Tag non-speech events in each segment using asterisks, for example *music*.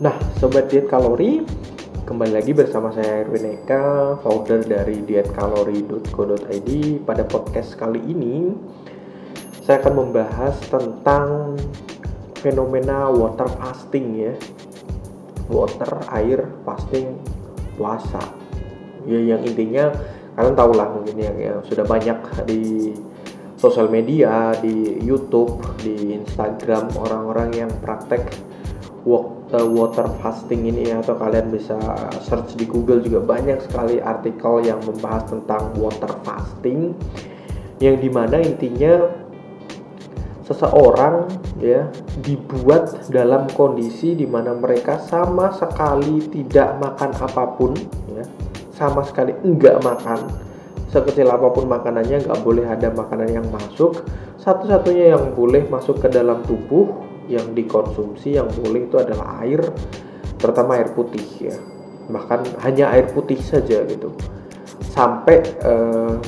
Nah, sobat diet kalori, kembali lagi bersama saya Erwin Eka, founder dari dietkalori.co.id. Pada podcast kali ini, saya akan membahas tentang fenomena water fasting ya. Water, air, fasting, puasa. Ya yang intinya kalian tahu lah mungkin yang, yang sudah banyak di sosial media, di YouTube, di Instagram orang-orang yang praktek walk uh, water fasting ini ya atau kalian bisa search di Google juga banyak sekali artikel yang membahas tentang water fasting yang di mana intinya seseorang ya dibuat dalam kondisi di mana mereka sama sekali tidak makan apa pun ya sama sekali enggak makan. Sekecil apa pun makanannya nggak boleh ada makanan yang masuk. Satu-satunya yang boleh masuk ke dalam tubuh yang dikonsumsi yang boleh itu adalah air terutama air putih ya. Bahkan hanya air putih saja gitu. Sampai uh,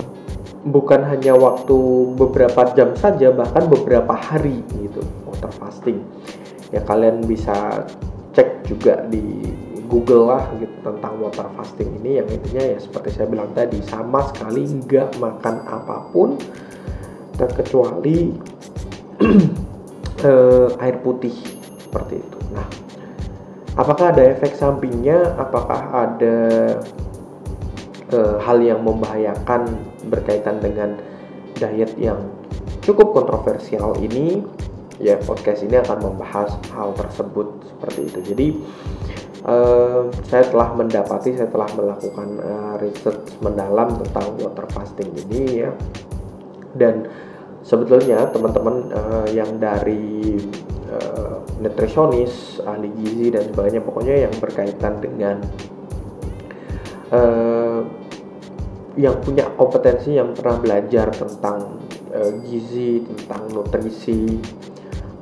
bukan hanya waktu beberapa jam saja bahkan beberapa hari gitu water fasting. Ya kalian bisa cek juga di Google lah gitu tentang water fasting ini. Yang intinya ya seperti saya bilang tadi sama sekali nggak makan apa pun terkecuali *clears throat* *clears throat* uh, air putih seperti itu. Nah, apakah ada efek sampingnya? Apakah ada uh, hal yang membahayakan berkaitan dengan diet yang cukup kontroversial ini? Ya, podcast ini akan membahas hal tersebut seperti itu. Jadi, uh, saya telah mendapati, saya telah melakukan uh, research mendalam tentang water fasting ini ya, dan sebetulnya teman-teman uh, yang dari uh, nutrisionis, ahli gizi dan sebagainya pokoknya yang berkaitan dengan uh, yang punya kompetensi yang pernah belajar tentang uh, gizi, tentang nutrisi.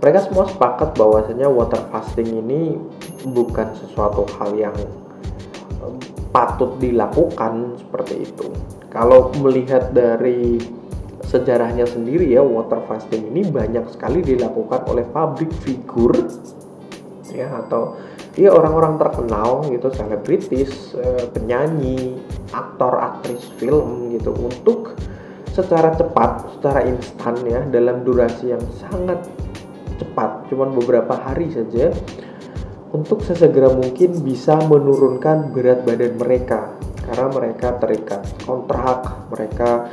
Mereka semua sepakat bahwasanya water fasting ini bukan sesuatu hal yang patut dilakukan seperti itu. Kalau melihat dari sejarahnya sendiri ya water fasting ini banyak sekali dilakukan oleh public figure ya atau ya orang-orang terkenal gitu selebritis eh, penyanyi aktor aktris film gitu untuk secara cepat secara instan ya dalam durasi yang sangat cepat cuman beberapa hari saja untuk sesegera mungkin bisa menurunkan berat badan mereka karena mereka terikat kontrak mereka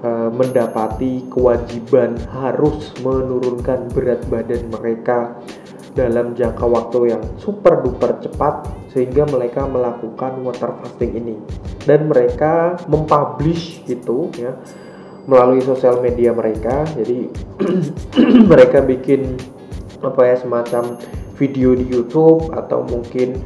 Eh, mendapati kewajiban harus menurunkan berat badan mereka dalam jangka waktu yang super duper cepat sehingga mereka melakukan water fasting ini. Dan mereka mempublish itu ya melalui sosial media mereka. Jadi *clears throat* mereka bikin apa ya semacam video di YouTube atau mungkin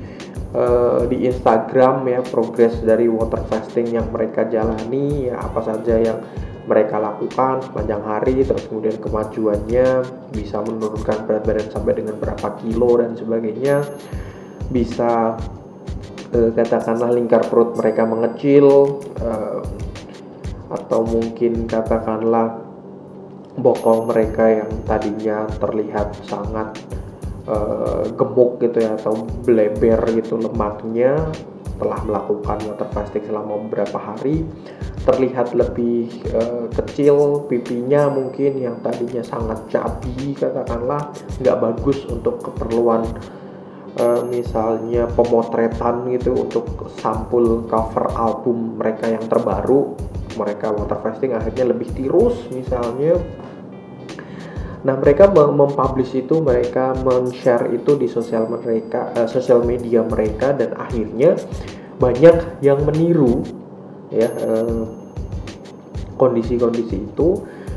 uh, di Instagram ya progres dari water fasting yang mereka jalani ya apa saja yang mereka lakukan sepanjang hari terus kemudian kemajuannya bisa menurunkan berat badan sampai dengan berapa kilo dan sebagainya. Bisa eh, katakanlah lingkar perut mereka mengecil eh, atau mungkin katakanlah bokong mereka yang tadinya terlihat sangat eh, gemuk gitu ya atau bleber gitu lemaknya telah melakukan water fasting selama beberapa hari. Terlihat lebih uh, kecil pipinya mungkin yang tadinya sangat cabi katakanlah nggak bagus untuk keperluan uh, misalnya pemotretan gitu untuk sampul cover album mereka yang terbaru. Mereka water fasting akhirnya lebih tirus misalnya Nah, mereka mempublish itu, mereka men-share itu di sosial mereka, uh, sosial media mereka dan akhirnya banyak yang meniru ya kondisi kondisi-kondisi itu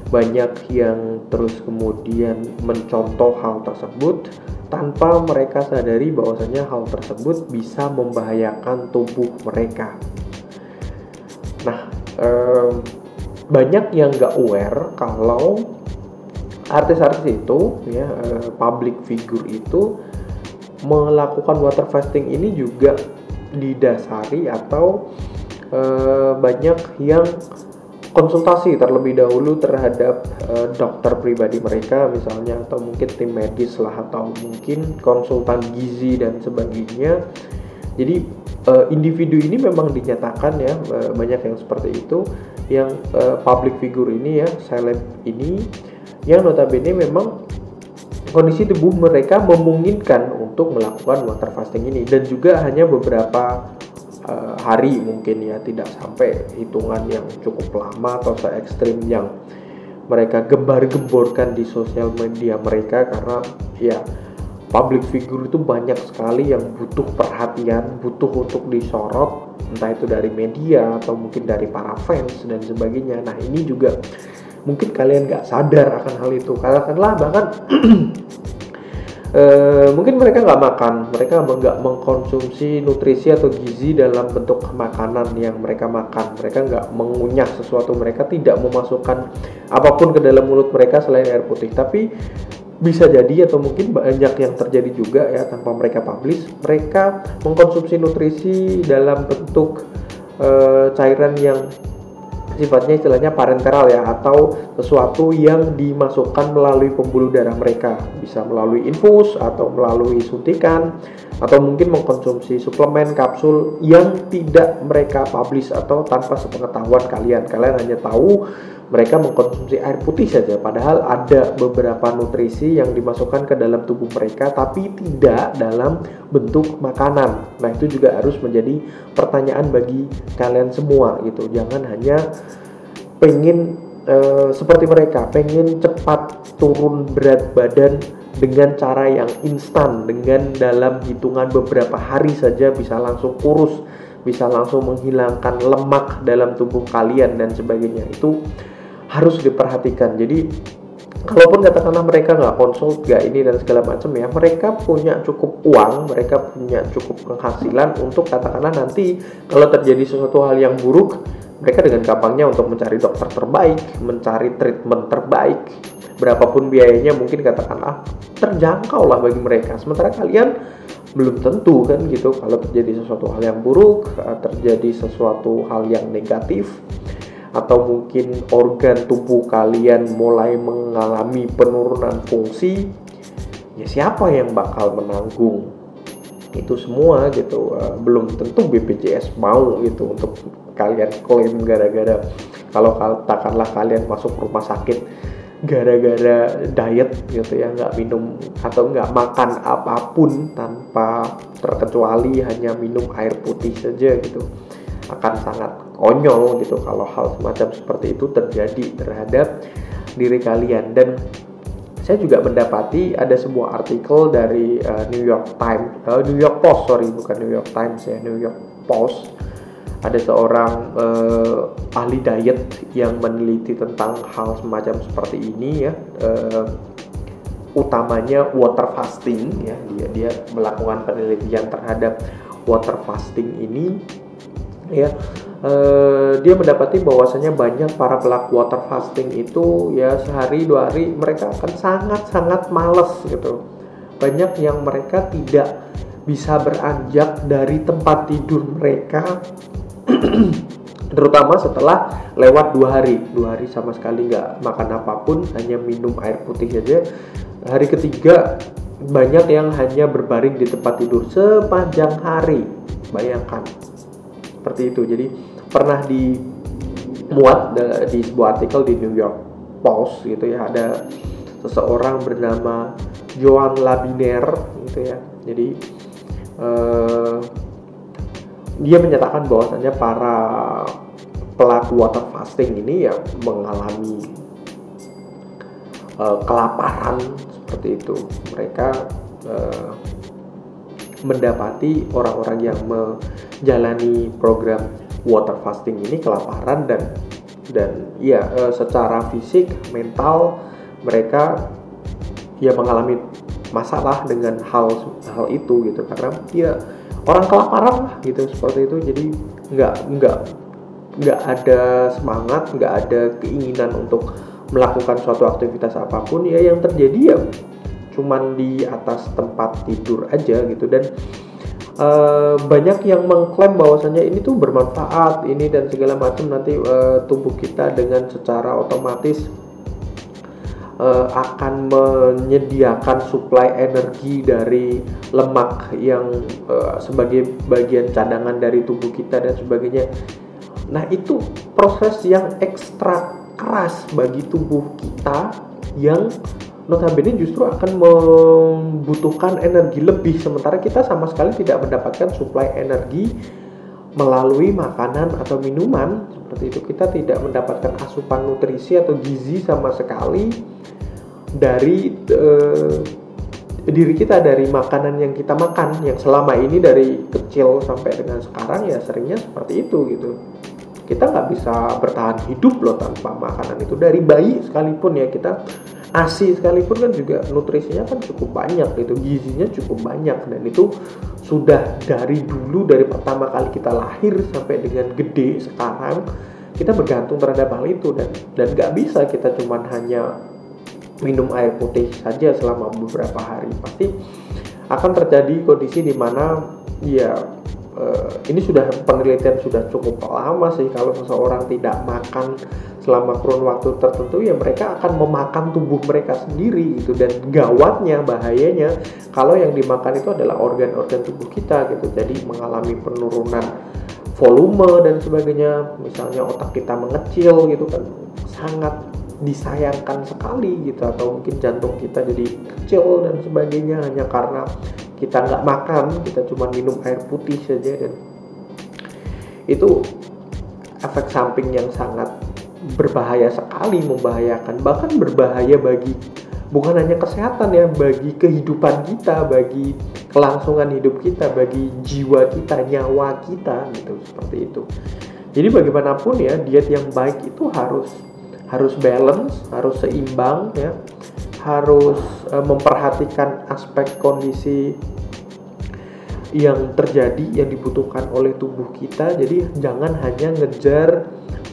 banyak yang terus kemudian mencontoh hal tersebut tanpa mereka sadari bahwasanya hal tersebut bisa membahayakan tubuh mereka. Nah, eh, banyak yang nggak aware kalau artis-artis itu ya uh, public figure itu melakukan water fasting ini juga didasari atau uh, banyak yang konsultasi terlebih dahulu terhadap uh, dokter pribadi mereka misalnya atau mungkin tim medis lah atau mungkin konsultan gizi dan sebagainya. Jadi uh, individu ini memang dinyatakan ya banyak yang seperti itu yang uh, public figure ini ya seleb ini yang notabene memang kondisi tubuh mereka memungkinkan untuk melakukan water fasting ini. Dan juga hanya beberapa uh, hari mungkin ya tidak sampai hitungan yang cukup lama atau se ekstrim yang mereka gembar-gemborkan di sosial media mereka. Karena ya public figure itu banyak sekali yang butuh perhatian, butuh untuk disorot, entah itu dari media atau mungkin dari para fans dan sebagainya. Nah ini juga mungkin kalian nggak sadar akan hal itu. Katakanlah bahkan Uh, *clears throat* mungkin mereka nggak makan, mereka nggak mengkonsumsi nutrisi atau gizi dalam bentuk makanan yang mereka makan. Mereka nggak mengunyah sesuatu, mereka tidak memasukkan apa pun ke dalam mulut mereka selain air putih. Tapi bisa jadi atau mungkin banyak yang terjadi juga ya tanpa mereka publish, mereka mengkonsumsi nutrisi dalam bentuk uh, cairan yang sifatnya istilahnya parenteral ya atau sesuatu yang dimasukkan melalui pembuluh darah mereka. Bisa melalui infus atau melalui suntikan atau mungkin mengkonsumsi suplemen kapsul yang tidak mereka publish atau tanpa sepengetahuan kalian. Kalian hanya tahu mereka mengkonsumsi air putih saja. Padahal ada beberapa nutrisi yang dimasukkan ke dalam tubuh mereka tapi tidak dalam bentuk makanan. Nah itu juga harus menjadi pertanyaan bagi kalian semua gitu. Jangan hanya pengen uh, seperti mereka pengen cepat turun berat badan dengan cara yang instan dengan dalam hitungan beberapa hari saja bisa langsung kurus bisa langsung menghilangkan lemak dalam tubuh kalian dan sebagainya. Itu harus diperhatikan. Jadi kalaupun katakanlah mereka nggak konsul nggak ini dan segala macam ya mereka punya cukup uang mereka punya cukup penghasilan untuk katakanlah nanti kalau terjadi sesuatu hal yang buruk mereka dengan gampangnya untuk mencari dokter terbaik mencari treatment terbaik berapapun biayanya mungkin katakan ah terjangkau lah bagi mereka. Sementara kalian belum tentu kan gitu. Kalau terjadi sesuatu hal yang buruk eh, terjadi sesuatu hal yang negatif atau mungkin organ tubuh kalian mulai mengalami penurunan fungsi ya siapa yang bakal menanggung? Itu semua gitu. Uh, belum tentu BPJS mau gitu untuk kalian klaim gara-gara kalau katakanlah kalian masuk rumah sakit gara-gara diet gitu ya nggak minum atau nggak makan apa pun tanpa terkecuali hanya minum air putih saja gitu. Akan sangat konyol gitu kalau hal semacam seperti itu terjadi terhadap diri kalian. Dan saya juga mendapati ada sebuah artikel dari uh, New York Times uh, New York Post sorry bukan New York Times ya New York Post ada seorang uh, ahli diet yang meneliti tentang hal semacam seperti ini ya uh, utamanya water fasting ya. Dia dia melakukan penelitian terhadap water fasting ini ya. Uh, dia mendapati bahwasanya banyak para pelaku water fasting itu ya sehari dua hari mereka akan sangat sangat males gitu. Banyak yang mereka tidak bisa beranjak dari tempat tidur mereka *clears throat* terutama setelah lewat dua hari. Dua hari sama sekali nggak makan apa pun hanya minum air putih saja. Hari ketiga banyak yang hanya berbaring di tempat tidur sepanjang hari. Bayangkan. Seperti itu. Jadi pernah dimuat di sebuah artikel di New York Post gitu ya. Ada seseorang bernama Joan Labiner gitu ya. Jadi uh, dia menyatakan bahwasannya para pelaku water fasting ini ya mengalami uh, kelaparan seperti itu. Mereka uh, mendapati orang-orang yang menjalani program water fasting ini kelaparan dan dan ya uh, secara fisik, mental mereka ya mengalami masalah dengan hal hal itu gitu karena ya orang kelaparan lah gitu seperti itu. Jadi nggak nggak nggak ada semangat nggak ada keinginan untuk melakukan suatu aktivitas apa pun. Ya yang terjadi ya cuman di atas tempat tidur aja gitu. Dan uh, banyak yang mengklaim bahwasanya ini tuh bermanfaat ini dan segala macam. Nanti uh, tubuh kita dengan secara otomatis uh, akan menyediakan suplai energi dari lemak yang uh, sebagai bagian cadangan dari tubuh kita dan sebagainya. Nah, itu proses yang ekstra keras bagi tubuh kita yang notabene justru akan membutuhkan energi lebih sementara kita sama sekali tidak mendapatkan suplai energi melalui makanan atau minuman seperti itu kita tidak mendapatkan asupan nutrisi atau gizi sama sekali dari uh, diri kita dari makanan yang kita makan. Yang selama ini dari kecil sampai dengan sekarang ya seringnya seperti itu gitu. Kita nggak bisa bertahan hidup loh tanpa makanan itu. Dari bayi sekalipun ya kita ASI sekalipun kan juga nutrisinya kan cukup banyak itu gizinya cukup banyak. Dan itu sudah dari dulu dari pertama kali kita lahir sampai dengan gede sekarang kita bergantung terhadap hal itu. Dan dan nggak bisa kita cuman hanya minum air putih saja selama beberapa hari. Pasti akan terjadi kondisi di mana ya uh, ini sudah penelitian sudah cukup lama sih. Kalau seseorang tidak makan selama kurun waktu tertentu ya mereka akan memakan tubuh mereka sendiri gitu. Dan gawatnya bahayanya kalau yang dimakan itu adalah organ-organ tubuh kita gitu. Jadi mengalami penurunan volume dan sebagainya. Misalnya otak kita mengecil gitu kan sangat disayangkan sekali gitu. Atau mungkin jantung kita jadi kecil dan sebagainya hanya karena kita nggak makan kita cuma minum air putih saja dan itu efek samping yang sangat berbahaya sekali membahayakan bahkan berbahaya bagi bukan hanya kesehatan ya bagi kehidupan kita bagi kelangsungan hidup kita bagi jiwa kita nyawa kita gitu seperti itu. Jadi bagaimanapun ya diet yang baik itu harus harus balance harus seimbang ya harus uh, memperhatikan aspek kondisi yang terjadi yang dibutuhkan oleh tubuh kita. Jadi jangan hanya ngejar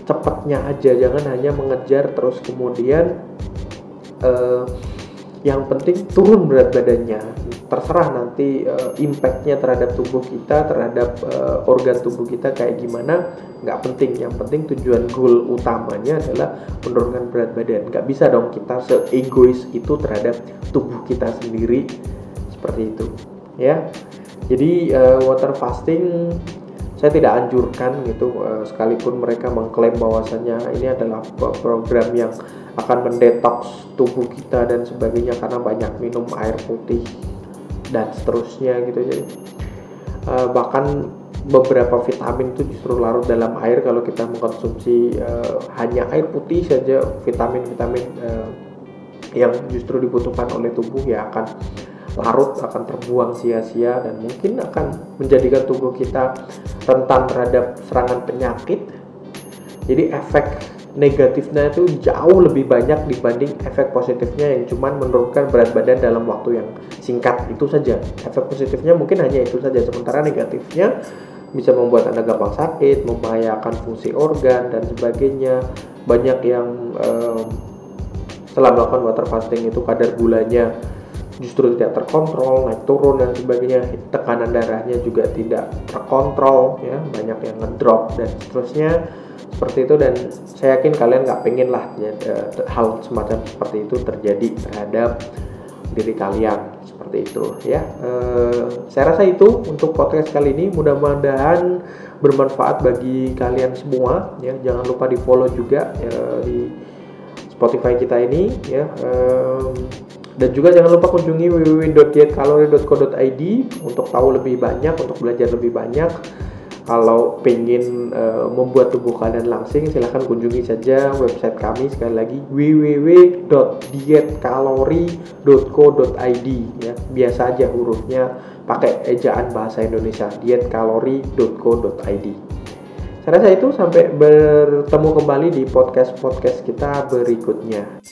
cepatnya aja jangan hanya mengejar terus. Kemudian uh, yang penting turun berat badannya. Terserah nanti uh, impactnya terhadap tubuh kita terhadap uh, organ tubuh kita kayak gimana. Nggak penting. Yang penting tujuan goal utamanya adalah menurunkan berat badan. Nggak bisa dong kita se egois itu terhadap tubuh kita sendiri. Seperti itu. Ya. Jadi uh, water fasting saya tidak anjurkan gitu uh, sekalipun mereka mengklaim bahwasannya ini adalah program yang akan mendetoks tubuh kita dan sebagainya karena banyak minum air putih dan seterusnya gitu. Jadi uh, bahkan beberapa vitamin itu justru larut dalam air kalau kita mengkonsumsi uh, hanya air putih saja vitamin-vitamin yang justru dibutuhkan oleh tubuh ya akan larut akan terbuang sia-sia dan mungkin akan menjadikan tubuh kita rentan terhadap serangan penyakit. Jadi efek negatifnya itu jauh lebih banyak dibanding efek positifnya yang cuma menurunkan berat badan dalam waktu yang singkat. Itu saja. Efek positifnya mungkin hanya itu saja. Sementara negatifnya bisa membuat anda gampang sakit membahayakan fungsi organ dan sebagainya. Banyak yang um, setelah melakukan water fasting itu kadar gulanya justru tidak terkontrol naik turun dan sebagainya. Tekanan darahnya juga tidak terkontrol ya. Banyak yang ngedrop dan seterusnya. Seperti itu dan saya yakin kalian nggak pengen lah ya, hal semacam seperti itu terjadi terhadap diri kalian. Seperti itu ya. E, saya rasa itu untuk podcast kali ini. Mudah-mudahan bermanfaat bagi kalian semua ya. Jangan lupa di follow juga ya, di Spotify kita ini ya. E, dan juga jangan lupa kunjungi www.dietkalori.co.id untuk tahu lebih banyak untuk belajar lebih banyak. Kalau pengen uh, membuat tubuh kalian langsing silahkan kunjungi saja website kami sekali lagi www.dietkalori.co.id ya. Biasa aja hurufnya pakai ejaan bahasa Indonesia dietkalori.co.id saya rasa itu sampai bertemu kembali di podcast-podcast kita berikutnya.